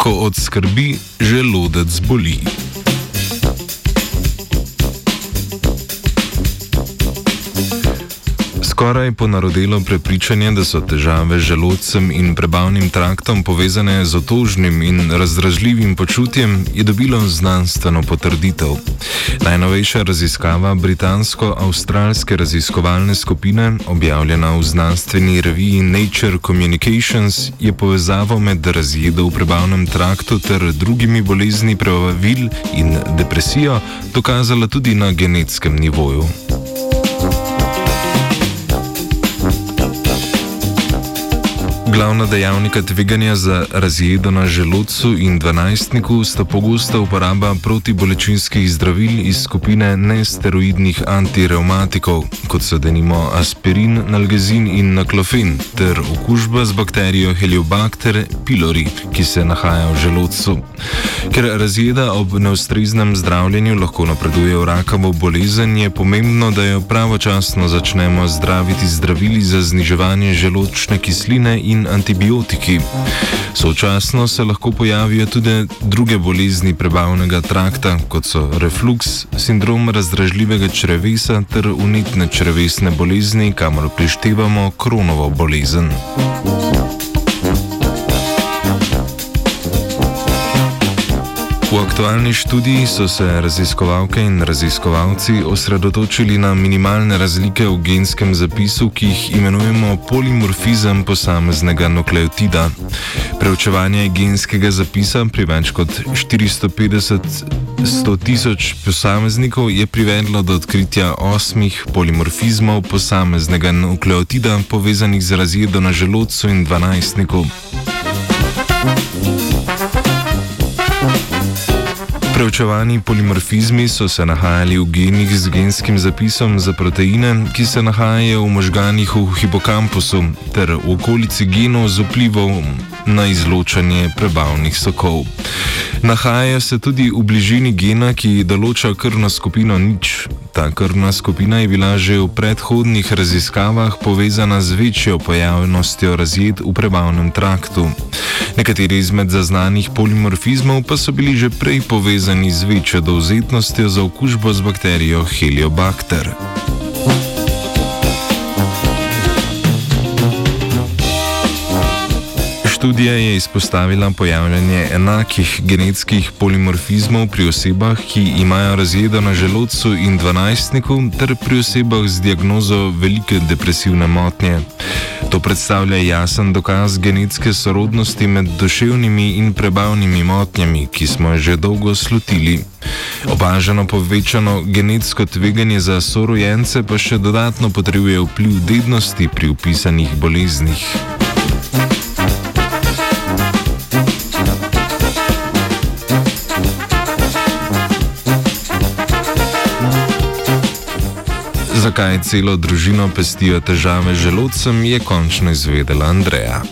Ko od skrbi želodec boli. Skoraj ponarodelo prepričanje, da so težave z želodcem in prebavnim traktom povezane z otožnim in razdražljivim počutjem, je dobilo znanstveno potrditev. Najnovejša raziskava britansko-avstralske raziskovalne skupine, objavljena v znanstveni reviji Nature Communications, je povezavo med razjedo v prebavnem traktu ter drugimi bolezni prebavil in depresijo dokazala tudi na genetskem nivoju. Glavna dejavnika tveganja za razjedo na želodcu in dvanajstniku sta pogosta uporaba protibolečinskih zdravil iz skupine nesteroidnih antireumatikov, kot so denimo aspirin, nalgezin in naklofen, ter okužba z bakterijo Heliobacter pylori, ki se nahaja v želodcu. Ker razjeda ob neustreznem zdravljenju lahko napreduje v rakavo bolezen, je pomembno, da jo pravočasno začnemo zdraviti zdravili za zniževanje želodčne kisline in in antibiotiki. Sočasno se lahko pojavijo tudi druge bolezni prebavnega trakta, kot so refluks, sindrom razdražljivega črevesa ter unitne črevesne bolezni, kamor prištevamo kronovo bolezen. V aktualni študiji so se raziskovalke in raziskovalci osredotočili na minimalne razlike v genskem zapisu, ki jih imenujemo polimorfizem posameznega nukleotida. Preučevanje genskega zapisa pri več kot 450 tisoč posameznikov je privedlo do odkritja osmih polimorfizmov posameznega nukleotida povezanih z razjedo na želodcu in dvanajstniku. Preučevani polimorfizmi so se nahajali v genih z genskim zapisom za proteine, ki se nahajajo v možganih v hipokampusu ter v okolici genov z vplivom na izločanje prebavnih sokov. Nahajajo se tudi v bližini gena, ki določa krvno skupino nič. Ta krvna skupina je bila že v predhodnih raziskavah povezana z večjo pojavnostjo razjed v prebavnem traktu. Nekateri izmed zaznanih polimorfizmov pa so bili že prej povezani z večjo dovzetnostjo za okužbo z bakterijo Heliobacter. Študija je izpostavila pojavljanje enakih genetskih polimorfizmov pri osebah, ki imajo razjedo na želodcu in dvanajstniku, ter pri osebah z diagnozo velike depresivne motnje. To predstavlja jasen dokaz genetske sorodnosti med duševnimi in prebavnimi motnjami, ki smo jo že dolgo slutili. Opaženo povečano genetsko tveganje za sorojence pa še dodatno potrebuje vpliv dednosti pri upisanih boleznih. Zakaj celo družino pestijo težave z želodcem, je končno izvedela Andreja.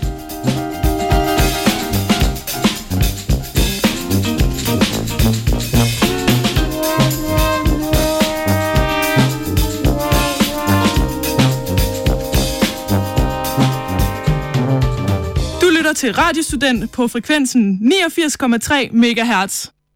Lytter til Radiostudent på frekvensen 89,3 MHz.